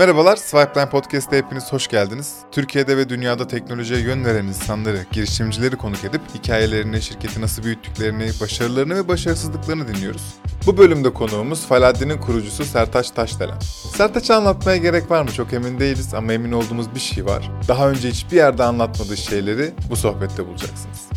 Merhabalar, Swipeline Podcast'a hepiniz hoş geldiniz. Türkiye'de ve dünyada teknolojiye yön veren insanları, girişimcileri konuk edip hikayelerini, şirketi nasıl büyüttüklerini, başarılarını ve başarısızlıklarını dinliyoruz. Bu bölümde konuğumuz Faladdin'in kurucusu Sertaç Taşdelen. Sertaç'ı anlatmaya gerek var mı çok emin değiliz ama emin olduğumuz bir şey var. Daha önce hiçbir yerde anlatmadığı şeyleri bu sohbette bulacaksınız.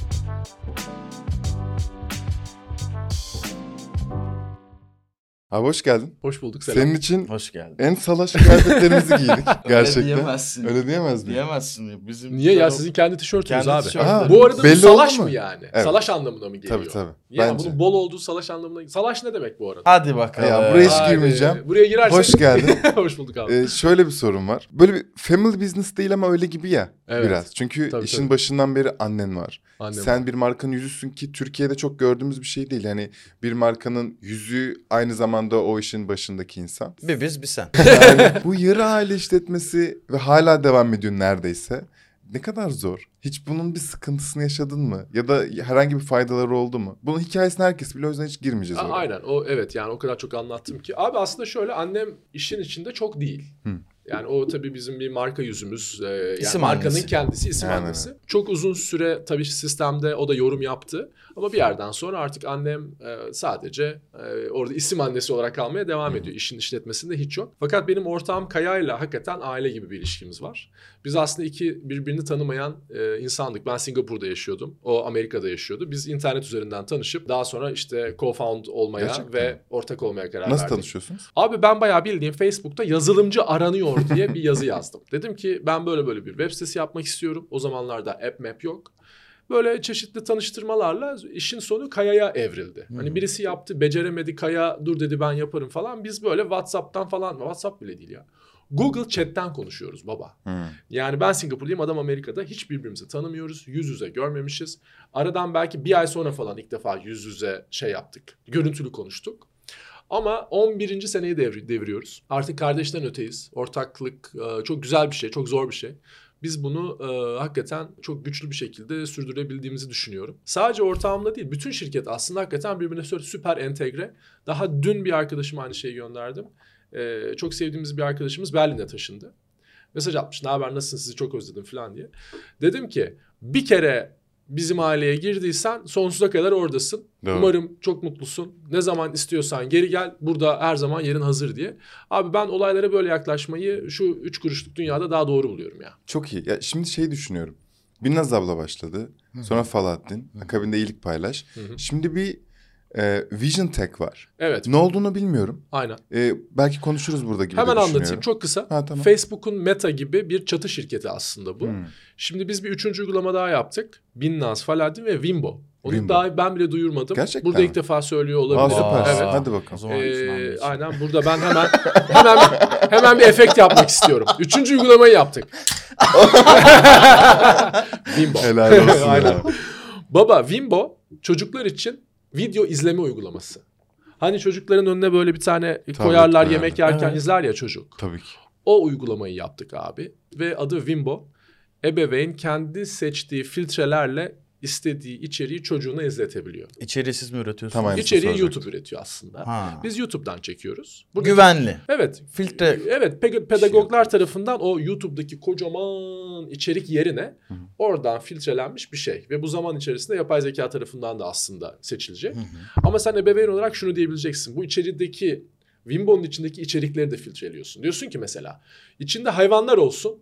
Abi hoş geldin. Hoş bulduk selam. Senin için Hoş geldin. en salaş kıyafetlerimizi giydik gerçekten. Öyle diyemezsin. Öyle diyemez miyim? Diyemezsin. Bizim Niye ya sizin kendi tişörtünüz Kendi abi? tişörtlerimiz. Aha, Bu arada belli bu salaş oldu mı mu? yani? Evet. Salaş anlamına mı geliyor? Tabii tabii. Yani Bence. bunun bol olduğu salaş anlamına Salaş ne demek bu arada? Hadi bakalım. Ya buraya hiç Haydi. girmeyeceğim. Buraya girersek. Hoş geldin. Hoş bulduk abi. Ee, şöyle bir sorun var. Böyle bir family business değil ama öyle gibi ya Evet. biraz. Çünkü Tabii, işin tabii. başından beri annen var. Annem. Sen bir markanın yüzüsün ki Türkiye'de çok gördüğümüz bir şey değil. Yani bir markanın yüzü aynı zamanda o işin başındaki insan. Bir biz bir sen. Yani bu yarı aile işletmesi ve hala devam ediyor neredeyse. Ne kadar zor. Hiç bunun bir sıkıntısını yaşadın mı? Ya da herhangi bir faydaları oldu mu? Bunun hikayesini herkes biliyor o yüzden hiç girmeyeceğiz oraya. Aynen o evet yani o kadar çok anlattım ki. Abi aslında şöyle annem işin içinde çok değil. Hı. Yani o tabii bizim bir marka yüzümüz. e, yani İsim markanın annesi. kendisi isim Aynen. annesi. Çok uzun süre tabii sistemde o da yorum yaptı. Ama bir yerden sonra artık annem e, sadece e, orada isim annesi olarak kalmaya devam ediyor. İşin işletmesinde hiç yok. Fakat benim ortağım Kaya'yla hakikaten aile gibi bir ilişkimiz var. Biz aslında iki birbirini tanımayan e, insandık. Ben Singapur'da yaşıyordum. O Amerika'da yaşıyordu. Biz internet üzerinden tanışıp daha sonra işte co-found olmaya Gerçekten ve ortak olmaya karar Nasıl verdik. tanışıyorsunuz? Abi ben bayağı bildiğim Facebook'ta yazılımcı aranıyor diye bir yazı yazdım. Dedim ki ben böyle böyle bir web sitesi yapmak istiyorum. O zamanlarda app map yok. Böyle çeşitli tanıştırmalarla işin sonu Kaya'ya evrildi. Hani birisi yaptı, beceremedi Kaya dur dedi ben yaparım falan. Biz böyle WhatsApp'tan falan, WhatsApp bile değil ya. Google Chat'ten konuşuyoruz baba. Hmm. Yani ben Singapurluyum adam Amerika'da hiç birbirimizi tanımıyoruz. Yüz yüze görmemişiz. Aradan belki bir ay sonra falan ilk defa yüz yüze şey yaptık. Görüntülü konuştuk. Ama 11. seneyi devri- deviriyoruz. Artık kardeşten öteyiz. Ortaklık e, çok güzel bir şey, çok zor bir şey. Biz bunu e, hakikaten çok güçlü bir şekilde sürdürebildiğimizi düşünüyorum. Sadece ortağımla değil, bütün şirket aslında hakikaten birbirine süper entegre. Daha dün bir arkadaşıma aynı şeyi gönderdim. E, çok sevdiğimiz bir arkadaşımız Berlin'e taşındı. Mesaj atmış, ne haber, nasılsın, sizi çok özledim falan diye. Dedim ki, bir kere bizim aileye girdiysen sonsuza kadar oradasın. Doğru. Umarım çok mutlusun. Ne zaman istiyorsan geri gel. Burada her zaman yerin hazır diye. Abi ben olaylara böyle yaklaşmayı şu üç kuruşluk dünyada daha doğru buluyorum ya. Çok iyi. Ya şimdi şey düşünüyorum. Binnaz abla başladı. Sonra Falahattin. Akabinde iyilik paylaş. Hı hı. Şimdi bir e, Vision Tech var. Evet. Ne olduğunu bilmiyorum. Aynen. E, belki konuşuruz burada gibi Hemen anlatayım çok kısa. Ha, tamam. Facebook'un Meta gibi bir çatı şirketi aslında bu. Hmm. Şimdi biz bir üçüncü uygulama daha yaptık. Binnaz, Faladdin ve Wimbo. Onu Wimbo. daha ben bile duyurmadım. Gerçekten Burada mi? ilk defa söylüyor Aa, olabilirim. süpersin. Evet. Hadi bakalım. Ee, aynen burada ben hemen hemen hemen bir efekt yapmak istiyorum. Üçüncü uygulamayı yaptık. Wimbo. Helal olsun Aynen. ya. Baba Wimbo çocuklar için video izleme uygulaması. Hani çocukların önüne böyle bir tane koyarlar yani. yemek yerken Evet. izler ya çocuk. Tabii ki. O uygulamayı yaptık abi ve adı Wimbo. Ebeveyn kendi seçtiği filtrelerle istediği içeriği çocuğuna izletebiliyor. İçeriği siz mi üretiyorsunuz? Tamam. İçeriği. YouTube üretiyor aslında. Ha. Biz YouTube'dan çekiyoruz. Burada- Güvenli. Evet. Filtre. Evet pe- pedagoglar tarafından o YouTube'daki kocaman içerik yerine Hı hı. oradan filtrelenmiş bir şey. Ve bu zaman içerisinde yapay zeka tarafından da aslında seçilecek. Hı hı. Ama sen ebeveyn olarak şunu diyebileceksin. Bu içerideki Wimbo'nun içindeki içerikleri de filtreliyorsun. Diyorsun ki mesela içinde hayvanlar olsun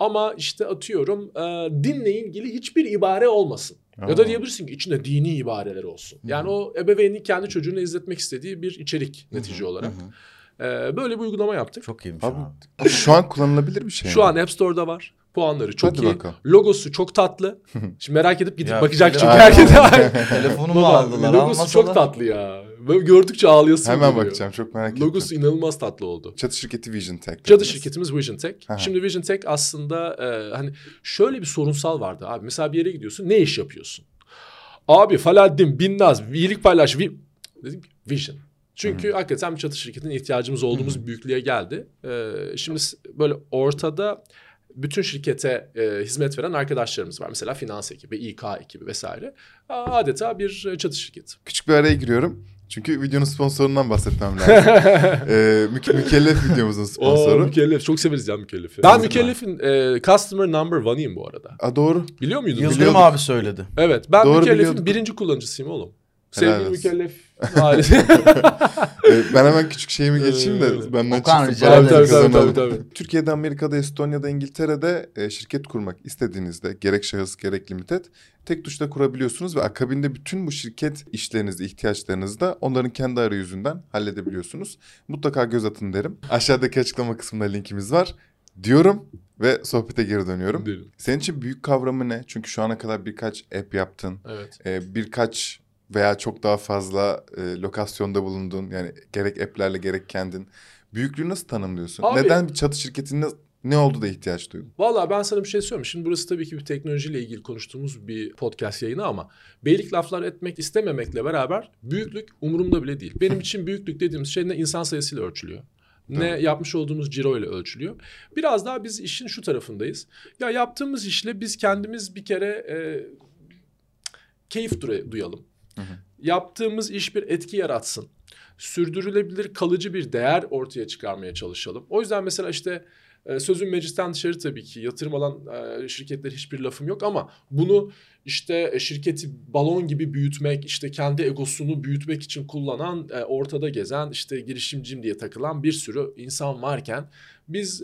ama işte atıyorum e, dinle ilgili hiçbir ibare olmasın. Ya da Aa. diyebilirsin ki içinde dini ibareler olsun. Yani o ebeveynin kendi çocuğuna izletmek istediği bir içerik netice olarak. Hı hı. E, böyle bir uygulama yaptık. Çok iyiymiş Abi, abi. Şu an kullanılabilir bir şey Şu mi? an App Store'da var. Puanları çok Hadi iyi. bakalım. Logosu çok tatlı. Şimdi merak edip gidip Ya, bakacak çünkü telefon- herkes. Telefonumu aldılar. logosu çok tatlı ya. Böyle gördükçe ağlayasın Hemen geliyor. bakacağım çok merak ettim. Logosu inanılmaz tatlı oldu. Çatı şirketi Vision Tech. Dediniz. şirketimiz Vision Tech. Aha. Şimdi Vision Tech aslında e, hani şöyle bir sorunsal vardı abi. Mesela bir yere gidiyorsun ne iş yapıyorsun? Abi Faladdin, Binnaz, iyilik paylaş. Vi... Dedim ki Vision. Çünkü hakikaten bir çatı şirketine ihtiyacımız olduğumuz bir büyüklüğe geldi. E, şimdi böyle ortada bütün şirkete e, hizmet veren arkadaşlarımız var. Mesela finans ekibi, İK ekibi vesaire. Adeta bir e, çatı şirketi. Küçük bir araya giriyorum. Çünkü videonun sponsorundan bahsetmem lazım. ee, mü- mükellef videomuzun Oo, sponsoru. mükellef. Çok severiz ya mükellefi. Ben mükellefin e, customer number one'ıyım bu arada. Aa, doğru. Biliyor muydun? Yıldırım abi söyledi. Evet. Ben Doğru mükellefin biliyorduk. birinci kullanıcısıyım oğlum. Sevgili olsun. mükellef ailesi. Ee, ben hemen küçük şeyimi geçeyim de benden Okan, para tabii, tabii, tabii, tabii. Türkiye'de, Amerika'da, Estonya'da, İngiltere'de e, şirket kurmak istediğinizde gerek şahıs gerek limited tek tuşla kurabiliyorsunuz ve akabinde bütün bu şirket işlerinizi, ihtiyaçlarınızı da onların kendi arayüzünden halledebiliyorsunuz. Mutlaka göz atın derim. Aşağıdaki açıklama kısmında linkimiz var diyorum ve sohbete geri dönüyorum. Derim. Senin için büyük kavramı ne? Çünkü şu ana kadar birkaç app yaptın. Evet. e, birkaç veya çok daha fazla e, lokasyonda bulundun. Yani gerek app'lerle gerek kendin. Büyüklüğü nasıl tanımlıyorsun? Abi- Neden bir çatı şirketinde ne oldu da ihtiyaç duydun? Valla ben sana bir şey söyleyeyim. Şimdi burası tabii ki bir teknolojiyle ilgili konuştuğumuz bir podcast yayını ama beylik laflar etmek istememekle beraber büyüklük umurumda bile değil. Benim için büyüklük dediğimiz şey ne insan sayısıyla ölçülüyor. Ne Tamam. yapmış olduğumuz ciro ile ölçülüyor. Biraz daha biz işin şu tarafındayız. Ya yaptığımız işle biz kendimiz bir kere e, keyif duyalım. Hı. Yaptığımız iş bir etki yaratsın. Sürdürülebilir kalıcı bir değer ortaya çıkarmaya çalışalım. O yüzden mesela işte e, sözün meclisten dışarı tabii ki yatırım alan e, şirketler hiçbir lafım yok ama bunu işte e, şirketi balon gibi büyütmek, işte kendi egosunu büyütmek için kullanan, ortada gezen, işte girişimcim diye takılan bir sürü insan varken biz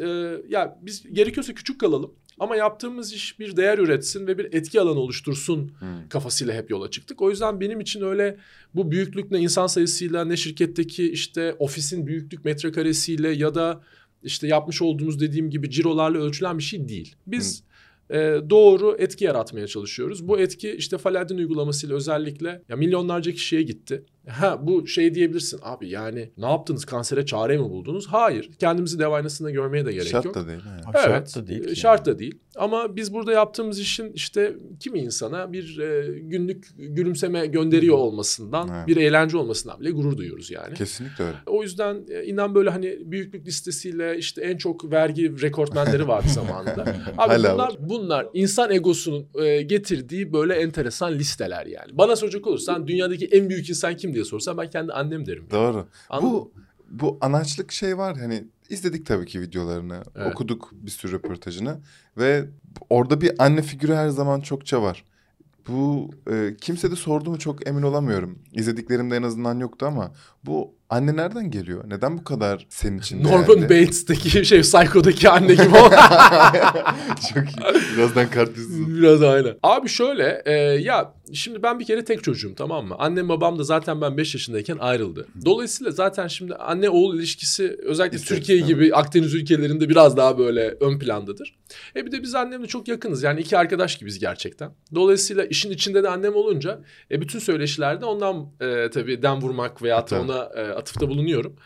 ya biz gerekiyorsa küçük kalalım ama yaptığımız iş bir değer üretsin ve bir etki alanı oluştursun kafasıyla hep yola çıktık. O yüzden benim için öyle bu büyüklük ne insan sayısıyla ne şirketteki işte ofisin büyüklük metrekaresiyle ya da işte yapmış olduğumuz dediğim gibi cirolarla ölçülen bir şey değil. Biz e, doğru etki yaratmaya çalışıyoruz. Bu etki işte Faladin uygulamasıyla özellikle ya milyonlarca kişiye gitti. Ha bu şey diyebilirsin abi yani ne yaptınız kansere çare mi buldunuz? Hayır. Kendimizi dev aynasında görmeye de gerek Şart yok. da değil. Yani. Evet, Şart da değil. Şart yani. da değil. Ama biz burada yaptığımız işin işte kimi insana bir e, günlük gülümseme gönderiyor olmasından, Evet. bir eğlence olmasından bile gurur duyuyoruz yani. Kesinlikle öyle. O yüzden e, inan böyle hani büyüklük listesiyle işte en çok vergi rekortmenleri vardı zamanında. Abi Hala bunlar var. bunlar insan egosunun e, getirdiği böyle enteresan listeler yani. Bana soracak olursan dünyadaki en büyük insan kim diye sorsan ben kendi annem derim. yani. Doğru. Anladın Bu bu anaçlık şey var hani izledik tabii ki videolarını, Evet. okuduk bir sürü röportajını ve orada bir anne figürü her zaman çokça var. Bu e, kimse de sordu mu çok emin olamıyorum. İzlediklerimde en azından yoktu ama bu anne nereden geliyor? Neden bu kadar senin için Norman değerli? Bates'teki şey Psycho'daki anne gibi olan. çok iyi. Birazdan kart. Biraz aynen. Abi şöyle e, ya şimdi ben bir kere tek çocuğum tamam mı? Annem babam da zaten ben 5 yaşındayken ayrıldı. Dolayısıyla zaten şimdi anne oğul ilişkisi özellikle İster Türkiye gibi Akdeniz ülkelerinde biraz daha böyle ön plandadır. E bir de biz annemle çok yakınız. Yani iki arkadaş gibiyiz gerçekten. Dolayısıyla işin içinde de annem olunca e, bütün söyleşilerde ondan e, tabii dem vurmak veya da ona e, atıfta bulunuyorum.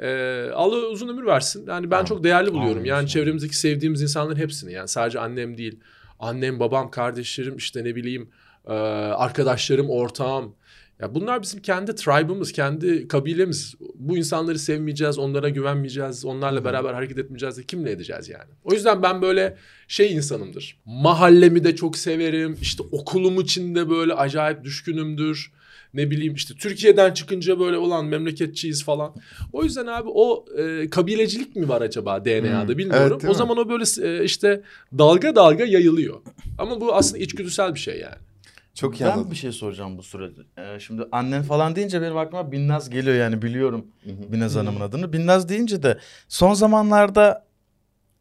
E, Allah uzun ömür versin. Yani ben Amin. çok değerli buluyorum. Amin Yani çevremizdeki sevdiğimiz insanların hepsini. Yani sadece annem değil. Annem, babam, kardeşlerim, işte ne bileyim e, arkadaşlarım, ortağım. Ya bunlar bizim kendi tribe'ımız, kendi kabilemiz. Bu insanları sevmeyeceğiz, onlara güvenmeyeceğiz, onlarla beraber hareket etmeyeceğiz de kimle edeceğiz yani? O yüzden ben böyle şey insanımdır. Mahallemi de çok severim. İşte okulum için de böyle acayip düşkünümdür. Ne bileyim işte Türkiye'den çıkınca böyle olan memleketçiyiz falan. O yüzden abi o e, kabilecilik mi var acaba DNA'da Hmm, bilmiyorum. evet, o mi? zaman o böyle e, işte dalga dalga yayılıyor. Ama bu aslında içgüdüsel bir şey yani. Çok iyi Ben anladım. bir şey soracağım bu sürede. Ee, şimdi annen falan deyince benim aklıma Binnaz geliyor yani biliyorum Binnaz Hanım'ın adını. Binnaz deyince de son zamanlarda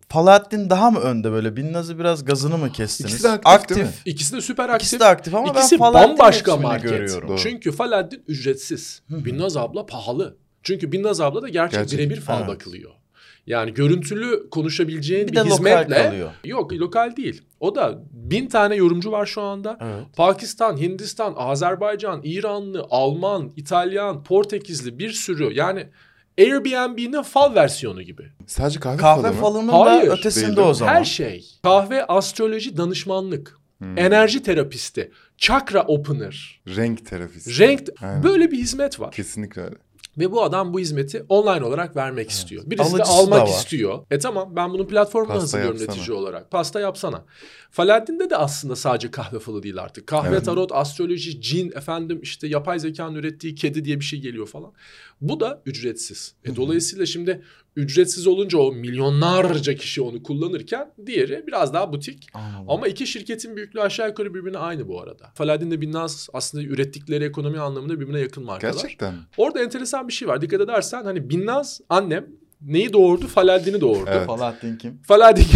Falahattin daha mı önde böyle? Binnaz'ı biraz gazını mı kestiniz? İkisi de aktif değil mi? İkisi de süper aktif. İkisi de aktif ama İkisi ben Falahattin bambaşka ismini market. görüyorum. Doğru. Çünkü Faladdin ücretsiz. Binnaz abla pahalı. Çünkü Binnaz abla da gerçek, Gerçek. birebir fal Evet. bakılıyor. Yani görüntülü konuşabileceğin Bir bir, de lokal hizmetle. kalıyor. Yok lokal değil. O da bin tane yorumcu var şu anda. Evet. Pakistan, Hindistan, Azerbaycan, İranlı, Alman, İtalyan, Portekizli bir sürü yani Airbnb'nin fal versiyonu gibi. Sadece kahve, Kahve falı mı? falının Hayır. da ötesinde Değil, o zaman. Her şey. Kahve, astroloji, danışmanlık, Hmm. enerji terapisti, chakra opener, Renk terapisi. renk Aynen. böyle bir hizmet var. Kesinlikle öyle. Ve bu adam bu hizmeti online olarak vermek istiyor. Birisi Alıcısı de almak istiyor. E tamam ben bunun platformunu Pasta hazırlıyorum yapsana. netice olarak. Pasta yapsana. Faladdin'de de aslında sadece kahve falı değil artık. Kahve, Evet. tarot, astroloji, cin, efendim işte yapay zekanın ürettiği kedi diye bir şey geliyor falan. Bu da ücretsiz. E, dolayısıyla şimdi ücretsiz olunca o milyonlarca kişi onu kullanırken diğeri biraz daha butik. Anladım. Ama iki şirketin büyüklüğü aşağı yukarı birbirine aynı bu arada. Faladdin de Binnaz aslında ürettikleri ekonomi anlamında birbirine yakın markalar. Gerçekten? Orada enteresan bir şey var. Dikkat edersen hani Binnaz annem neyi doğurdu? Faladdin'i doğurdu. Evet. Falahattin kim? Faladdin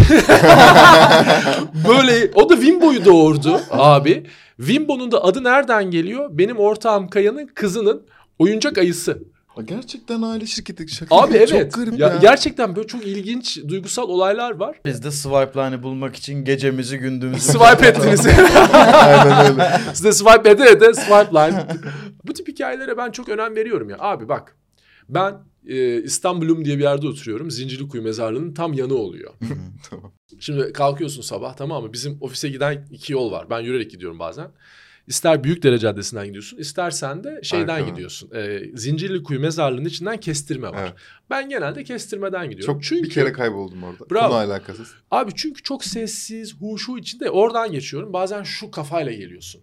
böyle o da Wimbo'yu doğurdu abi. Wimbo'nun da adı nereden geliyor? Benim ortağım Kaya'nın kızının oyuncak ayısı. Gerçekten aile şirketi şaka Abi gibi, evet. Çok garip Ya, ya. gerçekten böyle çok ilginç duygusal olaylar var. Biz de swipe line'ı bulmak için gecemizi gündüzümüzü... Swipe ettiniz. Aynen öyle. Size swipe ede ede swipe line. Bu tip hikayelere ben çok önem veriyorum ya. Abi bak ben e, İstanbul'um diye bir yerde oturuyorum. Zincirlikuyu mezarlığının tam yanı oluyor. tamam. Şimdi kalkıyorsun sabah tamam mı? Bizim ofise giden iki yol var. Ben yürüyerek gidiyorum bazen. İster Büyükdere Caddesi'nden gidiyorsun, istersen de şeyden Arkadan. gidiyorsun. E, Zincirlikuyu mezarlığının içinden kestirme var. Evet. Ben genelde kestirmeden gidiyorum. Çok çünkü bir kere kayboldum orada. Bravo. Konu alakasız. Abi çünkü çok sessiz, huşu içinde oradan geçiyorum. Bazen şu kafayla geliyorsun.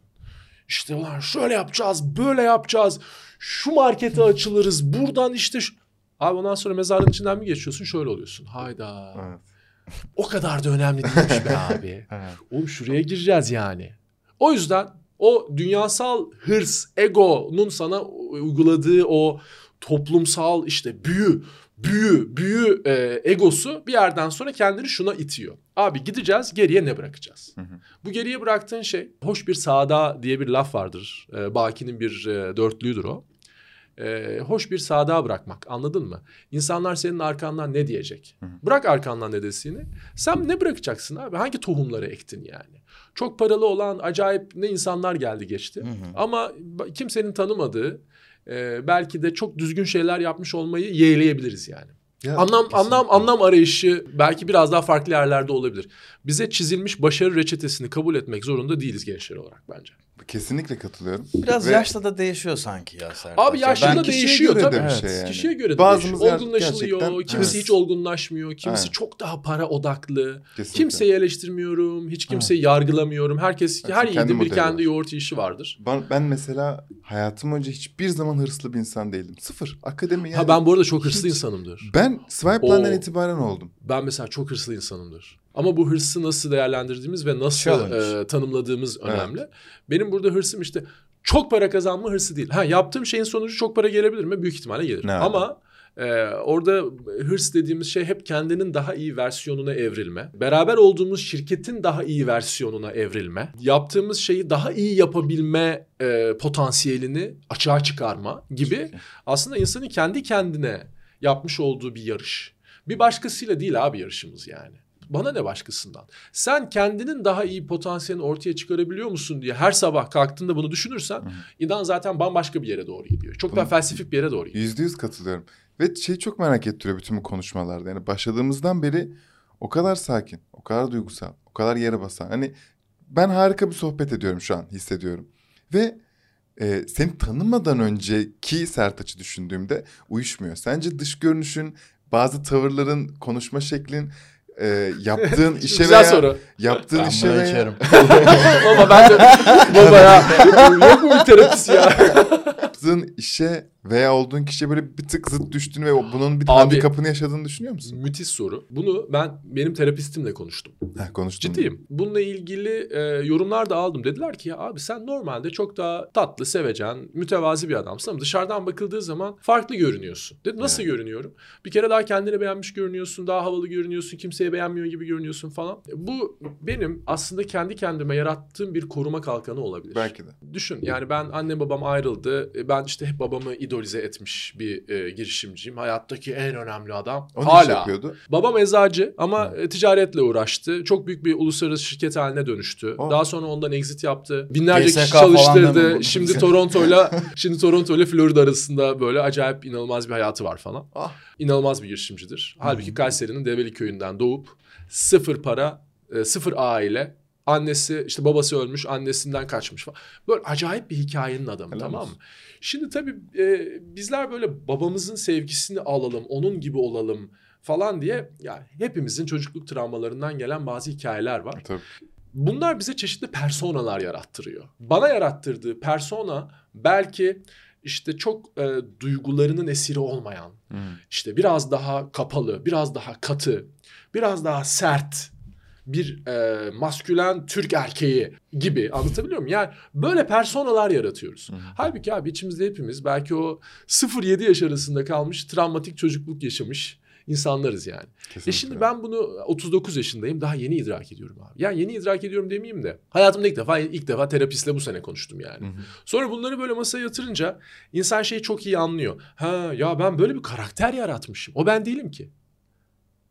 İşte ulan şöyle yapacağız, böyle yapacağız. Şu markete açılırız, buradan işte şu... Abi ondan sonra mezarlığın içinden mi geçiyorsun? Şöyle oluyorsun. Hayda. Evet. O kadar da önemli değilmiş be abi. Evet. Oğlum şuraya gireceğiz yani. O yüzden o dünyasal hırs, egonun sana uyguladığı o toplumsal işte büyü, büyü, büyü e, egosu bir yerden sonra kendini şuna itiyor. Abi gideceğiz geriye ne bırakacağız? Hı hı. Bu geriye bıraktığın şey hoş bir sağda diye bir laf vardır. E, Baki'nin bir e, dörtlüğüdür o. E, hoş bir sağda bırakmak anladın mı? İnsanlar senin arkandan ne diyecek? Hı hı. Bırak arkandan ne dediğini. Sen ne bırakacaksın abi? Hangi tohumları ektin yani? Çok paralı olan acayip ne insanlar geldi geçti. Hı hı. Ama kimsenin tanımadığı e, belki de çok düzgün şeyler yapmış olmayı yeğleyebiliriz yani. Ya, Anlam kesinlikle. anlam anlam arayışı belki biraz daha farklı yerlerde olabilir. Bize çizilmiş başarı reçetesini kabul etmek zorunda değiliz gençler olarak bence. Kesinlikle katılıyorum. Biraz Ve yaşla da değişiyor sanki ya Sertaç. Abi Ya yaşla da değişiyor göre tabii. de bir Evet. şey yani. Kişiye göre de Bazımız değişiyor. Olgunlaşılıyor. gerçekten- Kimisi Evet. hiç olgunlaşmıyor. Kimisi Evet. çok daha para odaklı. Kesinlikle. Kimseyi eleştirmiyorum. Hiç kimseyi yargılamıyorum. Herkes Herkesin her kendi yiğidin bir kendi var. yoğurt işi vardır. Ben, ben mesela hayatım önce hiçbir zaman hırslı bir insan değildim. Sıfır. Akademi yani. ha ben bu arada çok hırslı hiç- insanımdır. Ben Swipe'lardan Oo. itibaren oldum. Ben mesela çok hırslı insanımdır. Ama bu hırsı nasıl değerlendirdiğimiz ve nasıl Challenge. e, tanımladığımız önemli. Benim burada hırsım işte çok para kazanma hırsı değil. Ha yaptığım şeyin sonucu çok para gelebilir mi? Büyük ihtimalle gelir. Ne Ama e, orada hırs dediğimiz şey hep kendinin daha iyi versiyonuna evrilme. Beraber olduğumuz şirketin daha iyi versiyonuna evrilme. Yaptığımız şeyi daha iyi yapabilme e, potansiyelini açığa çıkarma gibi aslında insanın kendi kendine yapmış olduğu bir yarış. Bir başkasıyla değil abi yarışımız yani. Bana ne başkasından? Sen kendinin daha iyi potansiyelini ortaya çıkarabiliyor musun diye her sabah kalktığında bunu düşünürsen hı. İdan zaten bambaşka bir yere doğru gidiyor. Çok daha Bunu- felsefik bir yere doğru gidiyor. Yüzde yüz katılıyorum. Ve şeyi çok merak ettiriyor bütün bu konuşmalarda. Yani başladığımızdan beri o kadar sakin, o kadar duygusal, o kadar yere basan. Hani ben harika bir sohbet ediyorum şu an hissediyorum. Ve e, seni tanımadan önceki Sertaç'ı düşündüğümde uyuşmuyor. Sence dış görünüşün, bazı tavırların, konuşma şeklin, e, yaptığın işe Güzel veya soru. yaptığın Ben işe bunu veya içerim. Baba ben de baba ya yok mu bir terapist ya? yaptığın işe veya olduğun kişiye böyle bir tık zıt düştüğünü ve bunun bir Abi- handikapını yaşadığını düşünüyor musun? Müthiş soru. Bunu ben benim terapistimle konuştum. Heh, konuştum. Ciddiyim. Bununla ilgili e, yorumlar da aldım. Dediler ki abi sen normalde çok daha tatlı, sevecen, mütevazi bir adamsın ama dışarıdan bakıldığı zaman farklı görünüyorsun. Dedim nasıl görünüyorum? Bir kere daha kendini beğenmiş görünüyorsun, daha havalı görünüyorsun, kimseye beğenmiyor gibi görünüyorsun falan. E, Bu benim aslında kendi kendime yarattığım bir koruma kalkanı olabilir. Belki de. Düşün yani ben anne babam ayrıldı. E, Ben işte hep babamı idolize etmiş bir e, girişimciyim. Hayattaki en önemli adam. O Hala. yapıyordu? Babam eczacı ama e, ticaretle uğraştı. Çok büyük bir uluslararası şirket haline dönüştü. Oh. Daha sonra ondan exit yaptı. Binlerce GSK kişi çalıştırdı. Şimdi Toronto'yla şimdi Toronto ile Florida arasında böyle acayip inanılmaz bir hayatı var falan. Ah. İnanılmaz bir girişimcidir. Halbuki Kayseri'nin Develi köyünden doğup sıfır para, e, sıfır aile Annesi işte babası ölmüş annesinden kaçmış falan. Böyle acayip bir hikayenin adamı Helal tamam mı? olsun. Şimdi tabii e, bizler böyle babamızın sevgisini alalım, onun gibi olalım falan diye ya hepimizin çocukluk travmalarından gelen bazı hikayeler var. Tabii. Bunlar bize çeşitli personalar yarattırıyor. Bana yarattırdığı persona belki işte çok e, duygularının esiri olmayan, Hı. işte biraz daha kapalı, biraz daha katı, biraz daha sert bir e, maskülen Türk erkeği gibi anlatabiliyor muyum? Yani böyle personalar yaratıyoruz. Hı. Halbuki abi içimizde hepimiz belki o 0-7 yaş arasında kalmış travmatik çocukluk yaşamış insanlarız yani. Kesinlikle. E şimdi ben bunu 39 yaşındayım daha yeni idrak ediyorum abi. Yani yeni idrak ediyorum demeyeyim de hayatımda ilk defa ilk defa terapistle bu sene konuştum yani. Hı hı. Sonra bunları böyle masaya yatırınca insan şeyi çok iyi anlıyor. Ha ya ben böyle bir karakter yaratmışım. O ben değilim ki.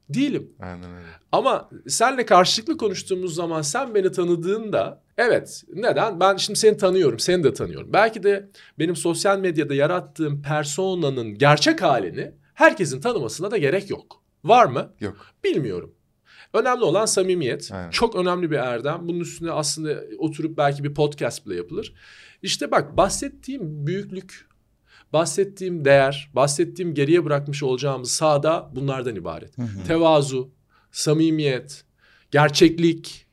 Değilim. Aynen öyle. Ama senle karşılıklı konuştuğumuz zaman sen beni tanıdığında evet neden? Ben şimdi seni tanıyorum, seni de tanıyorum. Belki de benim sosyal medyada yarattığım personanın gerçek halini herkesin tanımasına da gerek yok. Var mı? Yok. Bilmiyorum. Önemli olan samimiyet. Aynen. Çok önemli bir erdem. Bunun üstüne aslında oturup belki bir podcast bile yapılır. İşte bak bahsettiğim büyüklük, bahsettiğim değer, bahsettiğim geriye bırakmış olacağımız sahada bunlardan ibaret. Tevazu, samimiyet, gerçeklik,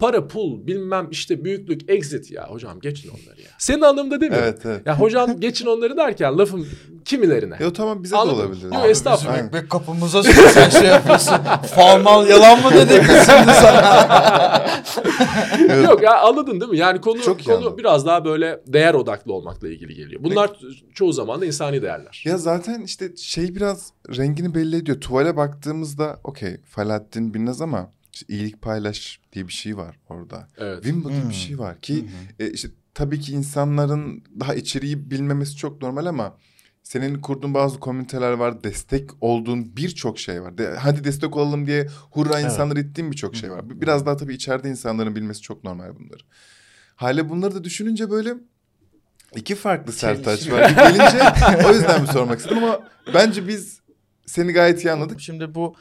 para, pul, bilmem işte büyüklük, exit ya hocam geçin onları ya. Senin anlamında değil mi? Evet evet. Ya hocam geçin onları derken lafım kimilerine. E o tamam bize Anladım. de olabilir. Yok, estağfurullah. Aynen. Ekmek kapımıza sen şey yapıyorsun. Formal yalan mı dedik biz şimdi sana? Yok ya anladın değil mi? Yani konu Çok konu anladım. biraz daha böyle değer odaklı olmakla ilgili geliyor. Bunlar çoğu zaman da insani değerler. Ya zaten işte şey biraz rengini belli ediyor. Tuvale baktığımızda okey Falahattin Binnaz ama işte iyilik paylaş diye bir şey var orada. Evet. Wimbo diye Hmm. bir şey var ki e, işte tabii ki insanların daha içeriği bilmemesi çok normal ama senin kurduğun bazı komüniteler var, destek olduğun birçok şey var. De, hadi destek olalım diye hurra Evet. insanları ittiğin birçok şey var. Biraz daha tabii içeride insanların bilmesi çok normal bunları. Hale bunları da düşününce böyle iki farklı Sertaç var. Bir gelince o yüzden bir sormak istedim ama bence biz seni gayet iyi anladık. Şimdi bu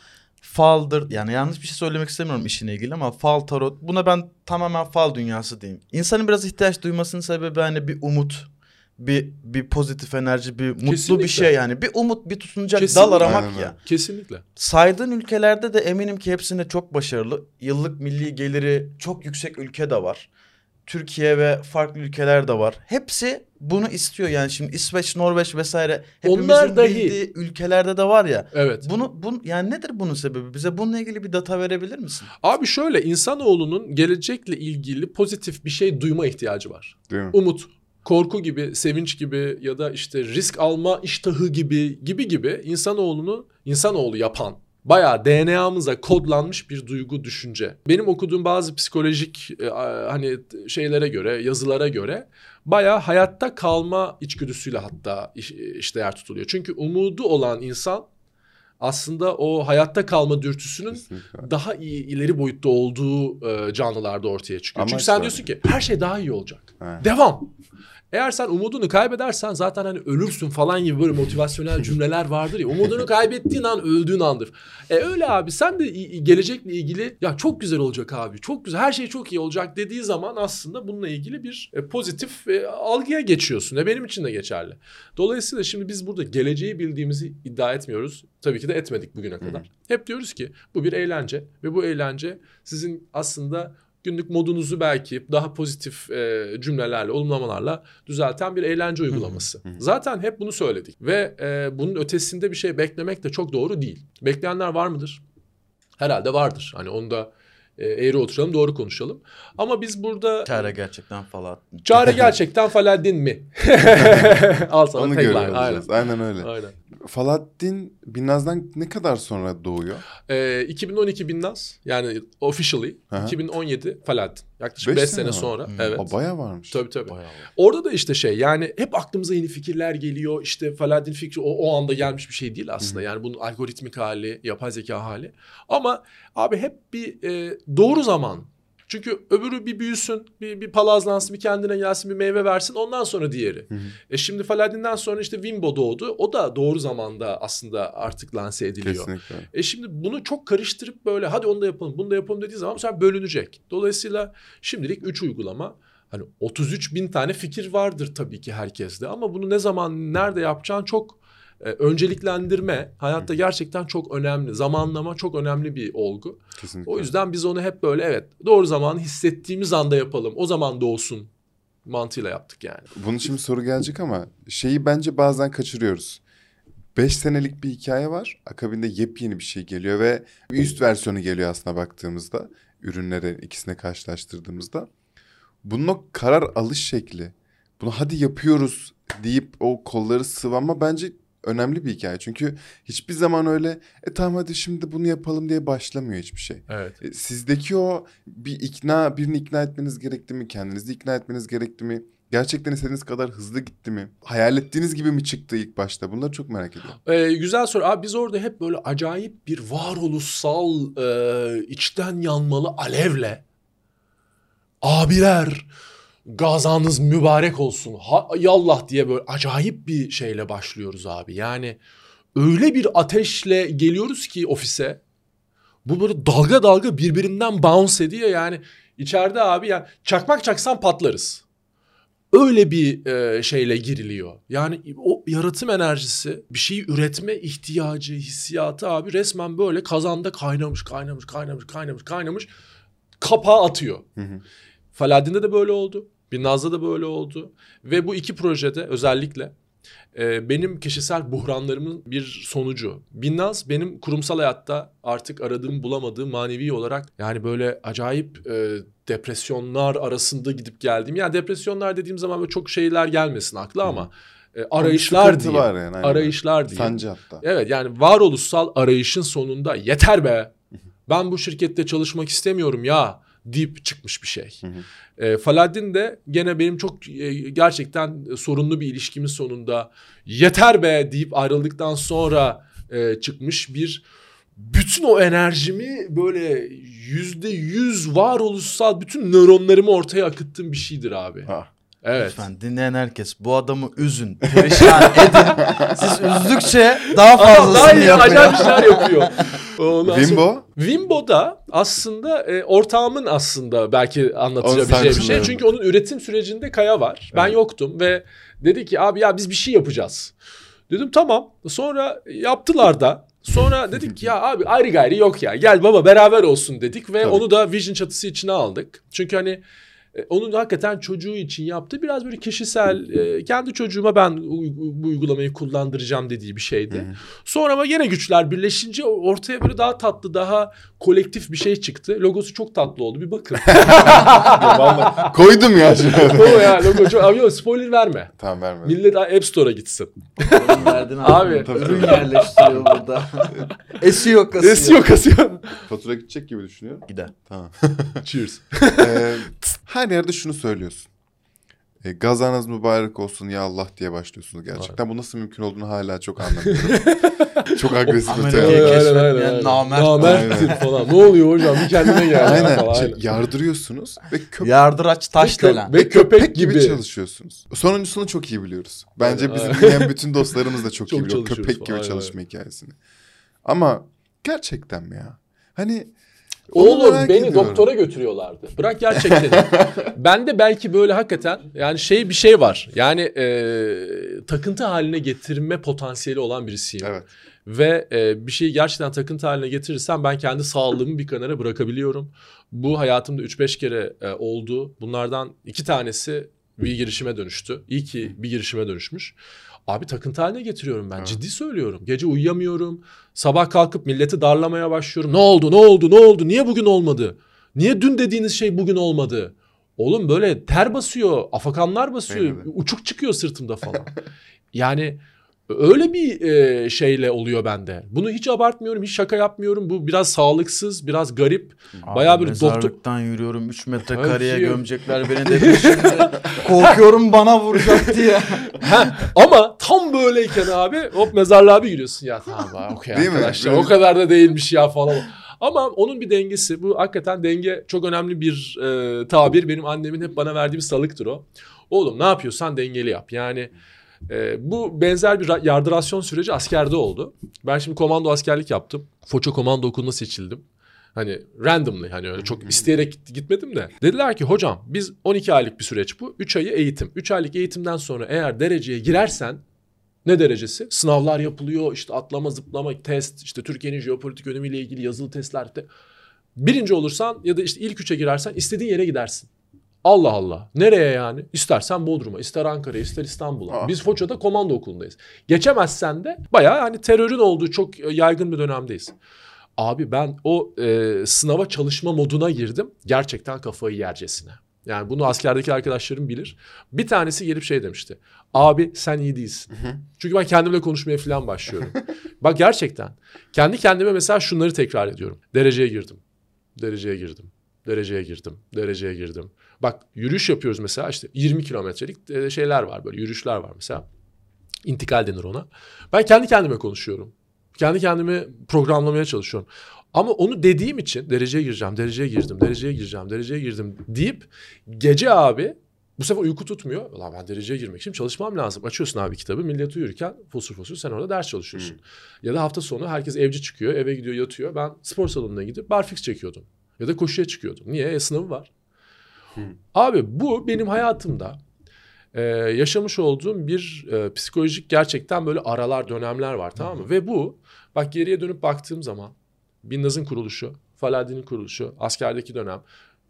faldır yani yanlış bir şey söylemek istemiyorum işine ilgili ama fal tarot buna ben tamamen fal dünyası diyeyim. İnsanın biraz ihtiyaç duymasının sebebi hani bir umut bir bir pozitif enerji bir mutlu Kesinlikle. bir şey yani bir umut bir tutunacak Kesinlikle. dal aramak Aynen ya. Kesinlikle. Saydığın ülkelerde de eminim ki hepsinde çok başarılı. Yıllık milli geliri çok yüksek ülke de var. Türkiye ve farklı ülkeler de var. Hepsi bunu istiyor yani şimdi İsveç, Norveç vesaire hepimizin Onlar dahi. bildiği ülkelerde de var ya. Evet. Bunu bun yani nedir bunun sebebi? Bize bununla ilgili bir data verebilir misin? Abi şöyle insanoğlunun gelecekle ilgili pozitif bir şey duyma ihtiyacı var. Değil mi? Umut, korku gibi, sevinç gibi ya da işte risk alma iştahı gibi gibi gibi insanoğlunu insanoğlu yapan bayağı DNA'mıza kodlanmış bir duygu düşünce. Benim okuduğum bazı psikolojik e, hani şeylere göre, yazılara göre bayağı hayatta kalma içgüdüsüyle hatta iş, işdeğer tutuluyor. Çünkü umudu olan insan aslında o hayatta kalma dürtüsünün Kesinlikle. daha iyi ileri boyutta olduğu e, canlılarda ortaya çıkıyor. Ama Çünkü sen diyorsun ki her şey daha iyi olacak. Evet. Devam. Eğer sen umudunu kaybedersen zaten hani ölürsün falan gibi böyle motivasyonel cümleler vardır ya. Umudunu kaybettiğin an öldüğün andır. E öyle abi sen de gelecekle ilgili ya çok güzel olacak abi. Çok güzel her şey çok iyi olacak dediği zaman aslında bununla ilgili bir e, pozitif e, algıya geçiyorsun. E benim için de geçerli. Dolayısıyla şimdi biz burada geleceği bildiğimizi iddia etmiyoruz. Tabii ki de etmedik bugüne kadar. Hep diyoruz ki bu bir eğlence ve bu eğlence sizin aslında günlük modunuzu belki daha pozitif e, cümlelerle, olumlamalarla düzelten bir eğlence uygulaması. Zaten hep bunu söyledik ve e, bunun ötesinde bir şey beklemek de çok doğru değil. Bekleyenler var mıdır? Herhalde vardır. Hani onu da e, eğri oturalım, doğru konuşalım. Ama biz burada Çare gerçekten falan. çare gerçekten Faladdin mi? Al sana Onu tagline. görüyor Aynen. Aynen öyle. Aynen. Falahattin Binnaz'dan ne kadar sonra doğuyor? Ee, 2012 Binnaz yani officially Aha. 2017 Faladdin. Yaklaşık Beş 5 sene sene var. sonra. Hmm. Evet. O bayağı varmış. Tabii tabii. Bayağı. Orada da işte şey yani hep aklımıza yeni fikirler geliyor. İşte Faladdin fikri o, o anda gelmiş bir şey değil aslında. Yani bunun algoritmik hali, yapay zeka hali. Ama abi hep bir e, doğru zaman Çünkü öbürü bir büyüsün, bir, bir palazlansın, bir kendine gelsin, bir meyve versin ondan sonra diğeri. Hı hı. E şimdi Faladin'den sonra işte Wimbo doğdu. O da doğru zamanda aslında artık lanse ediliyor. Kesinlikle. E şimdi bunu çok karıştırıp böyle hadi onu da yapalım, bunu da yapalım dediği zaman bu sefer bölünecek. Dolayısıyla şimdilik 3 uygulama. Hani 33 bin tane fikir vardır tabii ki herkeste ama bunu ne zaman, nerede yapacağın çok e, önceliklendirme hayatta gerçekten çok önemli. Zamanlama çok önemli bir olgu. Kesinlikle. O yüzden biz onu hep böyle evet doğru zamanı hissettiğimiz anda yapalım. O zaman doğsun mantığıyla yaptık yani. Bunun bir soru gelecek ama şeyi bence bazen kaçırıyoruz. 5 senelik bir hikaye var. Akabinde yepyeni bir şey geliyor ve bir üst versiyonu geliyor aslında baktığımızda. Ürünleri ikisine karşılaştırdığımızda. Bunun o karar alış şekli. Bunu hadi yapıyoruz deyip o kolları sıvama bence önemli bir hikaye. Çünkü hiçbir zaman öyle e tamam hadi şimdi bunu yapalım diye başlamıyor hiçbir şey. Evet. E, Sizdeki o bir ikna, birini ikna etmeniz gerekti mi? Kendinizi ikna etmeniz gerekti mi? Gerçekten istediğiniz kadar hızlı gitti mi? Hayal ettiğiniz gibi mi çıktı ilk başta? Bunları çok merak ediyorum. Ee, güzel soru. Abi biz orada hep böyle acayip bir varoluşsal e, içten yanmalı alevle abiler gazanız mübarek olsun. Ha, yallah diye böyle acayip bir şeyle başlıyoruz abi. Yani öyle bir ateşle geliyoruz ki ofise. Bu böyle dalga dalga birbirinden bounce ediyor yani. içeride abi yani çakmak çaksan patlarız. Öyle bir e, şeyle giriliyor. Yani o yaratım enerjisi, bir şeyi üretme ihtiyacı, hissiyatı abi resmen böyle kazanda kaynamış, kaynamış, kaynamış, kaynamış, kaynamış. Kapağı atıyor. Hı hı. Faladin'de de böyle oldu. Binnaz'da da böyle oldu. Ve bu iki projede özellikle e, benim kişisel buhranlarımın bir sonucu. Binnaz benim kurumsal hayatta artık aradığım bulamadığım manevi olarak yani böyle acayip e, depresyonlar arasında gidip geldiğim. Yani depresyonlar dediğim zaman böyle çok şeyler gelmesin akla ama e, arayışlar diye. var yani. aynen. Arayışlar diye. Sancı hatta. Evet yani varoluşsal arayışın sonunda yeter be ben bu şirkette çalışmak istemiyorum ya deyip çıkmış bir şey. Hı hı. E, Faladdin de gene benim çok e, gerçekten sorunlu bir ilişkimin sonunda yeter be deyip ayrıldıktan sonra e, çıkmış bir bütün o enerjimi böyle yüzde yüz varoluşsal bütün nöronlarımı ortaya akıttığım bir şeydir abi. Ha. Evet. Lütfen dinleyen herkes bu adamı üzün, perişan edin. Siz üzdükçe daha daha fazlasını iyi yapıyor. acayip şeyler yapıyor. Ondan Wimbo? Wimbo'da aslında e, ortağımın aslında belki Onu anlatacabileceği bir şey. Çünkü onun üretim sürecinde Kaya var. Ben Evet. yoktum ve dedi ki abi ya biz bir şey yapacağız. Dedim tamam. Sonra yaptılar da. Sonra dedik ki ya abi ayrı gayri yok ya. Gel baba beraber olsun dedik ve Tabii. onu da Vision çatısı içine aldık. Çünkü hani onun hakikaten çocuğu için yaptığı biraz böyle kişisel e, kendi çocuğuma ben bu uygulamayı kullandıracağım dediği bir şeydi. Hı. Sonra ama yine güçler birleşince ortaya böyle daha tatlı, daha kolektif bir şey çıktı. Logosu çok tatlı oldu. Bir bakın. Koydum ya şimdi. o ya logo çok... Abi yok spoiler verme. tamam vermedim. Millet App Store'a gitsin. Verdin Abi. Tabii, Ürün yerleştiriyor burada. Esiyor kasıyor. Esiyor kasıyor. Fatura gidecek gibi düşünüyorum. Gider. Tamam. Cheers. Ee, her yerde şunu söylüyorsun. E, gazanız mübarek olsun ya Allah diye başlıyorsunuz gerçekten. Bu nasıl mümkün olduğunu hala çok anlamıyorum. çok agresif. Aynen, keşfetmeyen namert. Aynen. falan. Ne oluyor hocam? Bir kendine gel. Aynen. Falan. Şey, Aynen. yardırıyorsunuz ve köp Yardıraç taş Ve kö- delen. ve köpek gibi, gibi. çalışıyorsunuz. Sonuncusunu çok iyi biliyoruz. Bence Aynen, bizim aynen. dinleyen bütün dostlarımız da çok, Çok iyi biliyor. Köpek gibi falan, çalışma hikayesini. Ama gerçekten mi ya? Hani Oğlum beni ediyorum. doktora götürüyorlardı. Bırak gerçekten. ben de belki böyle hakikaten yani şey bir şey var. Yani e, takıntı haline getirme potansiyeli olan birisiyim. Evet. Ve e, bir şeyi gerçekten takıntı haline getirirsem ben kendi sağlığımı bir kenara bırakabiliyorum. Bu hayatımda 3-5 kere e, oldu. Bunlardan iki tanesi bir girişime dönüştü. İyi ki bir girişime dönüşmüş. Abi takıntı haline getiriyorum ben. Evet. Ciddi söylüyorum. Gece uyuyamıyorum. Sabah kalkıp milleti darlamaya başlıyorum. Ne oldu? Ne oldu? Ne oldu? Niye bugün olmadı? Niye dün dediğiniz şey bugün olmadı? Oğlum böyle ter basıyor, afakanlar basıyor, de. uçuk çıkıyor sırtımda falan. yani öyle bir e, şeyle oluyor bende. Bunu hiç abartmıyorum, hiç şaka yapmıyorum. Bu biraz sağlıksız, biraz garip. Bayağı Abi böyle doktor- mezarlıktan yürüyorum 3 metre kareye gömecekler beni de şimdi. Korkuyorum bana vuracak diye. Ha, ama tam böyleyken abi hop mezarlığa bir giriyorsun ya tamam abi okey mi? arkadaşlar Böyle- o kadar da değilmiş ya falan. Ama onun bir dengesi. Bu hakikaten denge çok önemli bir e, tabir. Benim annemin hep bana verdiği bir salıktır o. Oğlum ne yapıyorsan dengeli yap. Yani e, bu benzer bir ra- yardırasyon süreci askerde oldu. Ben şimdi komando askerlik yaptım. Foça Komando Okulu'na seçildim. Hani randomly hani öyle çok isteyerek git- gitmedim de. Dediler ki hocam biz 12 aylık bir süreç bu. 3 ayı eğitim. 3 aylık eğitimden sonra eğer dereceye girersen ne derecesi? Sınavlar yapılıyor işte atlama zıplama test işte Türkiye'nin jeopolitik önemiyle ilgili yazılı testler. De. Birinci olursan ya da işte ilk üçe girersen istediğin yere gidersin. Allah Allah. Nereye yani? İstersen Bodrum'a, ister Ankara'ya, ister İstanbul'a. Aa. Biz Foça'da komando okulundayız. Geçemezsen de bayağı hani terörün olduğu çok yaygın bir dönemdeyiz. Abi ben o e, sınava çalışma moduna girdim. Gerçekten kafayı yercesine. Yani bunu askerdeki arkadaşlarım bilir. Bir tanesi gelip şey demişti. Abi sen iyi değilsin. Çünkü ben kendimle konuşmaya falan başlıyorum. Bak gerçekten. Kendi kendime mesela şunları tekrar ediyorum. Dereceye girdim. Dereceye girdim. Dereceye girdim. Dereceye girdim. Bak yürüyüş yapıyoruz mesela işte 20 kilometrelik e, şeyler var böyle yürüyüşler var mesela. İntikal denir ona. Ben kendi kendime konuşuyorum. Kendi kendimi programlamaya çalışıyorum. Ama onu dediğim için dereceye gireceğim, dereceye girdim, dereceye gireceğim, dereceye girdim deyip gece abi bu sefer uyku tutmuyor. Ulan ben dereceye girmek için çalışmam lazım. Açıyorsun abi kitabı millet uyurken fosur fosur sen orada ders çalışıyorsun. Ya da hafta sonu herkes evci çıkıyor, eve gidiyor yatıyor. Ben spor salonuna gidip barfix çekiyordum. Ya da koşuya çıkıyordum. Niye? E, sınavı var. Abi bu benim hayatımda e, yaşamış olduğum bir e, psikolojik gerçekten böyle aralar dönemler var tamam mı? Ve bu bak geriye dönüp baktığım zaman Binnaz'ın kuruluşu, Faladi'nin kuruluşu, askerdeki dönem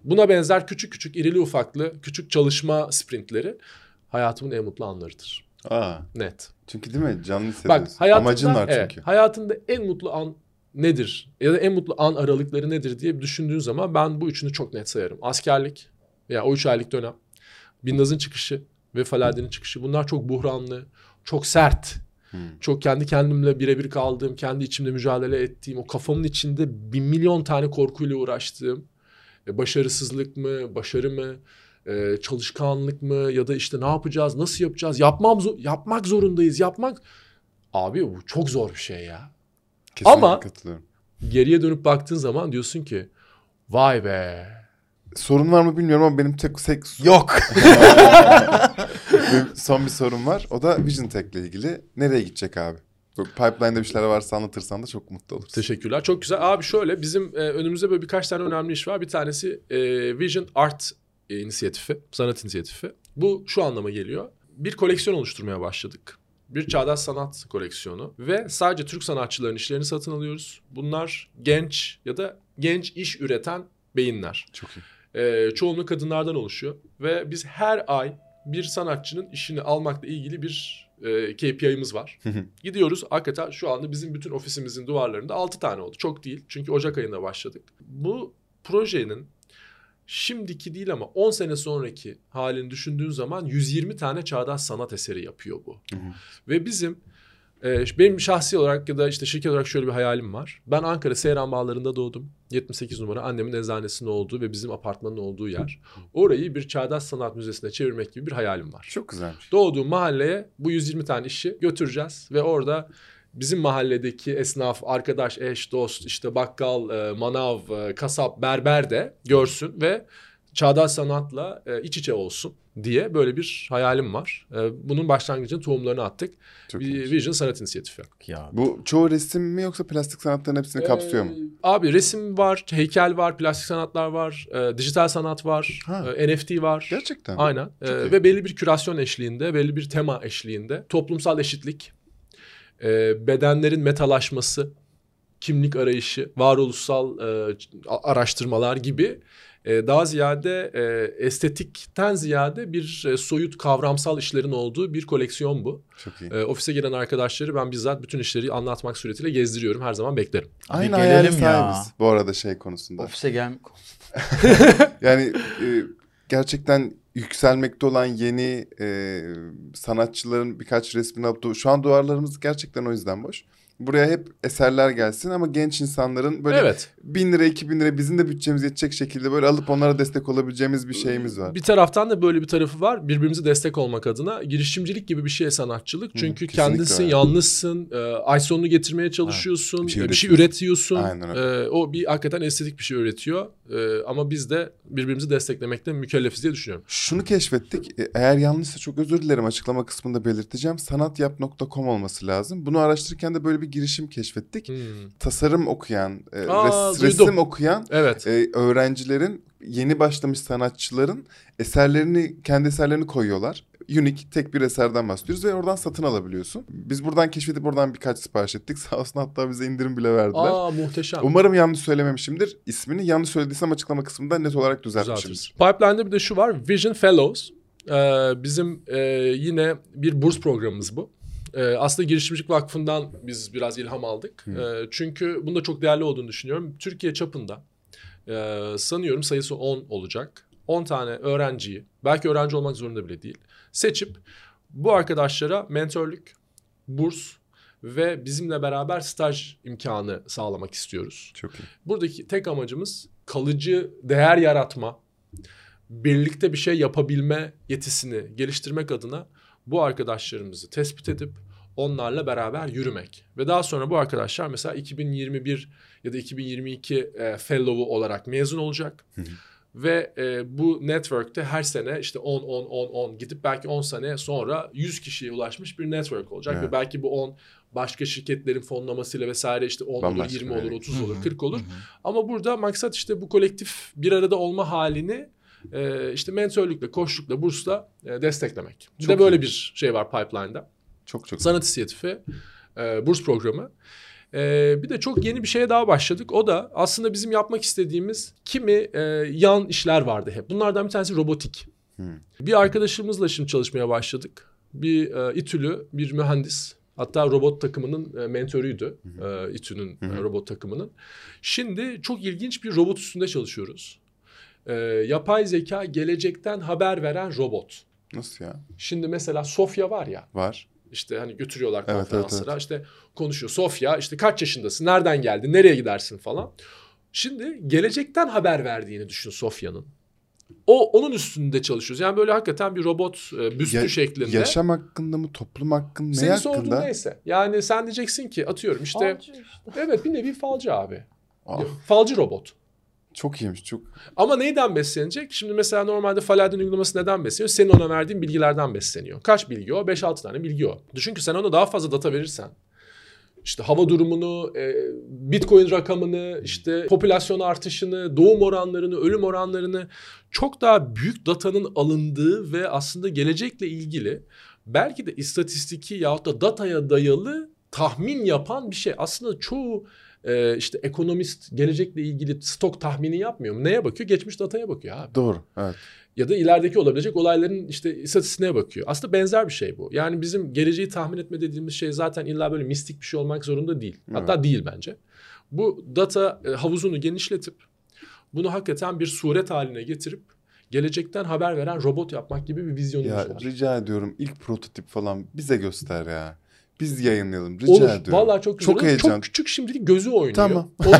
buna benzer küçük küçük irili ufaklı küçük çalışma sprintleri hayatımın en mutlu anlarıdır. Aa, Net. çünkü değil mi? Canlı Bak hissediyorsun. hayatında, Amacın var evet, çünkü. hayatında en mutlu an nedir? Ya da en mutlu an aralıkları nedir diye düşündüğün zaman ben bu üçünü çok net sayarım. Askerlik, ya o üç aylık dönem, Binnaz'ın çıkışı ve Faladi'nin çıkışı bunlar çok buhranlı, çok sert. Hmm. Çok kendi kendimle birebir kaldığım, kendi içimde mücadele ettiğim, o kafamın içinde bir milyon tane korkuyla uğraştığım, e, başarısızlık mı, başarı mı, e, çalışkanlık mı ya da işte ne yapacağız, nasıl yapacağız, yapmam yapmak zorundayız, yapmak. Abi bu çok zor bir şey ya. Kesinlikle Ama-. Geriye dönüp baktığın zaman diyorsun ki vay be. Sorun var mı bilmiyorum ama benim tek seks Yok. Benim son bir sorum var. O da Vision Tech ile ilgili. Nereye gidecek abi? Bu Pipeline'da bir şeyler varsa anlatırsan da çok mutlu oluruz. Teşekkürler. Çok güzel. Abi şöyle bizim e, önümüzde böyle birkaç tane önemli iş var. Bir tanesi e, Vision Art e, inisiyatifi, sanat inisiyatifi. Bu şu anlama geliyor. Bir koleksiyon oluşturmaya başladık. Bir çağdaş sanat koleksiyonu ve sadece Türk sanatçıların işlerini satın alıyoruz. Bunlar genç ya da genç iş üreten beyinler. Çok iyi. Ee, çoğunluğu kadınlardan oluşuyor ve biz her ay bir sanatçının işini almakla ilgili bir e, KPI'miz var. Gidiyoruz hakikaten şu anda bizim bütün ofisimizin duvarlarında 6 tane oldu. Çok değil çünkü Ocak ayında başladık. Bu projenin şimdiki değil ama 10 sene sonraki halini düşündüğün zaman 120 tane çağdaş sanat eseri yapıyor bu. Ve bizim e, benim şahsi olarak ya da işte şirket olarak şöyle bir hayalim var. Ben Ankara Seyran Bağları'nda doğdum. 78 numara annemin eczanesinin olduğu ve bizim apartmanın olduğu yer. Orayı bir çağdaş sanat müzesine çevirmek gibi bir hayalim var. Çok güzelmiş. Doğduğum mahalleye bu 120 tane işi götüreceğiz ve orada bizim mahalledeki esnaf, arkadaş, eş, dost, işte bakkal, e, manav, e, kasap, berber de görsün ve çağdaş sanatla e, iç içe olsun diye böyle bir hayalim var. E, bunun başlangıcının tohumlarını attık. Çok bir. Vision Sanat İnisiyatifi. ya. Bu çoğu resim mi yoksa plastik sanatların hepsini kapsıyor mu? Ee, Abi resim var, heykel var, plastik sanatlar var, e, dijital sanat var, Ha. e, NFT var. Gerçekten. Aynen. Ee, iyi. ve belli bir kürasyon eşliğinde, belli bir tema eşliğinde toplumsal eşitlik, e, bedenlerin metalaşması, kimlik arayışı, varoluşsal e, araştırmalar gibi e, daha ziyade e, estetikten ziyade bir e, soyut kavramsal işlerin olduğu bir koleksiyon bu. Çok iyi. E, ofise gelen arkadaşları ben bizzat bütün işleri anlatmak suretiyle gezdiriyorum. Her zaman beklerim. Aynı ya. sahibiz bu arada şey konusunda. Ofise gel. Yani e, gerçekten yükselmekte olan yeni e, sanatçıların birkaç resmini du- şu an duvarlarımız gerçekten o yüzden boş. Buraya hep eserler gelsin ama genç insanların böyle Evet. bin lira iki bin lira bizim de bütçemiz yetecek şekilde böyle alıp onlara destek olabileceğimiz bir şeyimiz var. Bir taraftan da böyle bir tarafı var. Birbirimize destek olmak adına girişimcilik gibi bir şey sanatçılık. Çünkü kesinlikle kendisin, öyle. yalnızsın. E, ay sonunu getirmeye çalışıyorsun. Bir şey e, bir şey üretiyorsun. üretiyorsun. Aynen öyle. E, o bir hakikaten estetik bir şey üretiyor. E, ama biz de birbirimizi desteklemekte mükellefiz diye düşünüyorum. Şunu keşfettik. e, Eğer yanlışsa çok özür dilerim açıklama kısmında belirteceğim. Sanatyap.com olması lazım. Bunu araştırırken de böyle bir girişim keşfettik. Hmm. Tasarım okuyan, e, Aa, res- resim okuyan Evet. e, öğrencilerin yeni başlamış sanatçıların eserlerini kendi eserlerini koyuyorlar. Unique tek bir eserden bahsediyoruz ve oradan satın alabiliyorsun. Biz buradan keşfedip oradan birkaç sipariş ettik. Sağ olsun hatta bize indirim bile verdiler. Aa muhteşem. Umarım yanlış söylememişimdir. İsmini yanlış söylediysem açıklama kısmında net olarak düzeltmişimdir. Pipeline'de bir de şu var. Vision Fellows. Ee, bizim e, yine bir burs programımız bu. Ee, aslında Girişimcilik Vakfı'ndan biz biraz ilham aldık. Ee, çünkü bunda çok değerli olduğunu düşünüyorum. Türkiye çapında e, sanıyorum sayısı 10 olacak. 10 tane öğrenciyi, belki öğrenci olmak zorunda bile değil, seçip bu arkadaşlara mentörlük, burs ve bizimle beraber staj imkanı sağlamak istiyoruz. Çok iyi. Buradaki tek amacımız kalıcı değer yaratma, birlikte bir şey yapabilme yetisini geliştirmek adına bu arkadaşlarımızı tespit edip onlarla beraber yürümek. Ve daha sonra bu arkadaşlar mesela 2021 ya da 2022 e, fellow'u olarak mezun olacak. Ve e, bu network'te her sene işte 10 10 10 10 gidip belki 10 sene sonra 100 kişiye ulaşmış bir network olacak Evet. ve belki bu 10 başka şirketlerin fonlamasıyla vesaire işte 10 olur, Bambaşka 20 bir olur, yere 30 olur, 40 olur. Ama burada maksat işte bu kolektif bir arada olma halini e, işte mentörlükle, koçlukla, bursla e, desteklemek. Bir Çok de böyle iyi. bir şey var pipeline'da. Çok çok. Sanat inisiyatifi, e, burs programı. E, bir de çok yeni bir şeye daha başladık. O da aslında bizim yapmak istediğimiz kimi e, yan işler vardı hep. Bunlardan bir tanesi robotik. Hmm. Bir arkadaşımızla şimdi çalışmaya başladık. Bir e, İTÜ'lü bir mühendis. Hatta robot takımının e, mentörüydü. E, İTÜ'nün e, robot takımının. Şimdi çok ilginç bir robot üstünde çalışıyoruz. E, yapay zeka gelecekten haber veren robot. Nasıl ya? Şimdi mesela Sofya var ya. Var. İşte hani götürüyorlar Evet, evet, konferanslara işte konuşuyor. Sofya işte kaç yaşındasın, nereden geldin, nereye gidersin falan. Şimdi gelecekten haber verdiğini düşün Sofya'nın. O onun üstünde çalışıyoruz. Yani böyle hakikaten bir robot e, büstü Ya- şeklinde. Yaşam hakkında mı, toplum hakkında, ne Senin sorduğun hakkında? neyse. Yani sen diyeceksin ki atıyorum işte Falcı işte. evet bir nevi falcı abi. Ah, Falcı robot. Çok iyiymiş, çok. Ama neyden beslenecek? Şimdi mesela normalde Faladin uygulaması neden besleniyor? Senin ona verdiğin bilgilerden besleniyor. Kaç bilgi o? 5-6 tane bilgi o. Düşün ki sen ona daha fazla data verirsen işte hava durumunu, e, bitcoin rakamını, işte popülasyon artışını, doğum oranlarını, ölüm oranlarını çok daha büyük datanın alındığı ve aslında gelecekle ilgili belki de istatistiki yahut da dataya dayalı tahmin yapan bir şey. Aslında çoğu e, işte ekonomist gelecekle ilgili stok tahmini yapmıyor mu? Neye bakıyor? Geçmiş dataya bakıyor abi. Doğru, evet. Ya da ilerideki olabilecek olayların işte istatistiğine bakıyor. Aslında benzer bir şey bu. Yani bizim geleceği tahmin etme dediğimiz şey zaten illa böyle mistik bir şey olmak zorunda değil. Hatta değil bence. Bu data e, havuzunu genişletip bunu hakikaten bir suret haline getirip gelecekten haber veren robot yapmak gibi bir vizyonumuz Ya var. rica ediyorum ilk prototip falan bize göster ya. Biz yayınlayalım rica Olur. ediyorum. Vallahi çok güzel. Çok olur. heyecan. Çok küçük şimdilik gözü oynuyor. Tamam. Onu,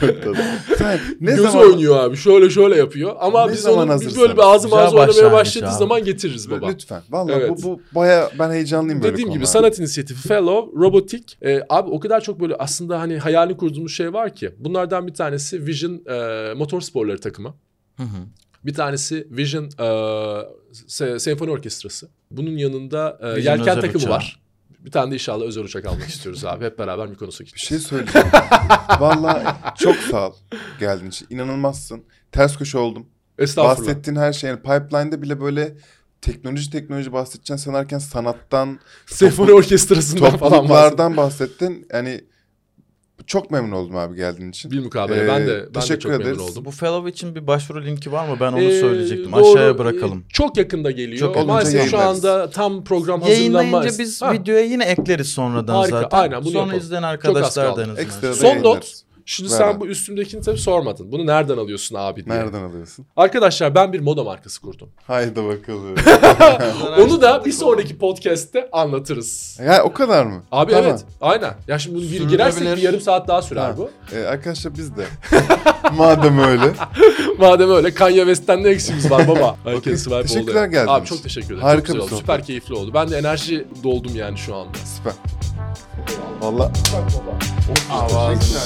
çok tatlı. Sen ne gözü zaman oynuyor abi. Şöyle şöyle yapıyor. Ama Ne biz zaman onu biz böyle bir Güzel ağzı oynamaya başlangıç başladığı abi. zaman getiririz baba. Lütfen. Vallahi Evet. bu, bu baya ben heyecanlıyım böyle Dediğim gibi konularda. sanat inisiyatifi, fellow, robotik. Ee, abi o kadar çok böyle aslında hani hayalini kurduğumuz şey var ki. Bunlardan bir tanesi Vision e, motor sporları takımı. Hı hı. Bir tanesi Vision e, se- senfoni orkestrası. Bunun yanında e, Vision yelken takımı uçağı. var. Bir tane de inşallah özel uçak almak istiyoruz abi. Hep beraber Mykonos'a Bir gideceğiz. şey söyleyeceğim. Vallahi çok sağ ol geldiğin için. İnanılmazsın. Ters köşe oldum. Estağfurullah. Bahsettiğin her şey. Yani pipeline'de bile böyle teknoloji teknoloji bahsedeceksin sanarken sanattan, Senfoni orkestrasından falan topluluklardan bahsettin. Yani çok memnun oldum abi geldiğin için. Bir mukabele. ben Ee, de, ben de teşekkür çok memnun ederiz. oldum. Bu fellow için bir başvuru linki var mı? Ben onu Ee, söyleyecektim. doğru. Aşağıya bırakalım. Ee, Çok yakında geliyor. Çok Maalesef şu anda tam program hazırlanmaz. Yayınlayınca biz Ha. videoya yine ekleriz sonradan Harika, zaten. aynen bunu Sonra yapalım. izleyen Çok arkadaşlar da en azından. Son yayınlarız. not Şimdi Ver sen abi. bu üstümdekini tabii sormadın. Bunu nereden alıyorsun abi diye. Nereden alıyorsun? Arkadaşlar ben bir moda markası kurdum. Haydi bakalım. Onu da bir sonraki podcast'te anlatırız. ya o kadar mı? Abi Tamam. evet aynen. Ya şimdi bunu bir girersek bir yarım saat daha sürer Ha. bu. Ee, arkadaşlar biz de. Madem öyle. Madem öyle Kanye West'ten ne eksiğimiz var baba? Herkes oldu. teşekkürler yani. geldiğiniz Abi çok teşekkür ederim. Harika çok bir oldu. sohbet. Süper keyifli oldu. Ben de enerji doldum yani şu anda. Süper. Valla. Ağzı.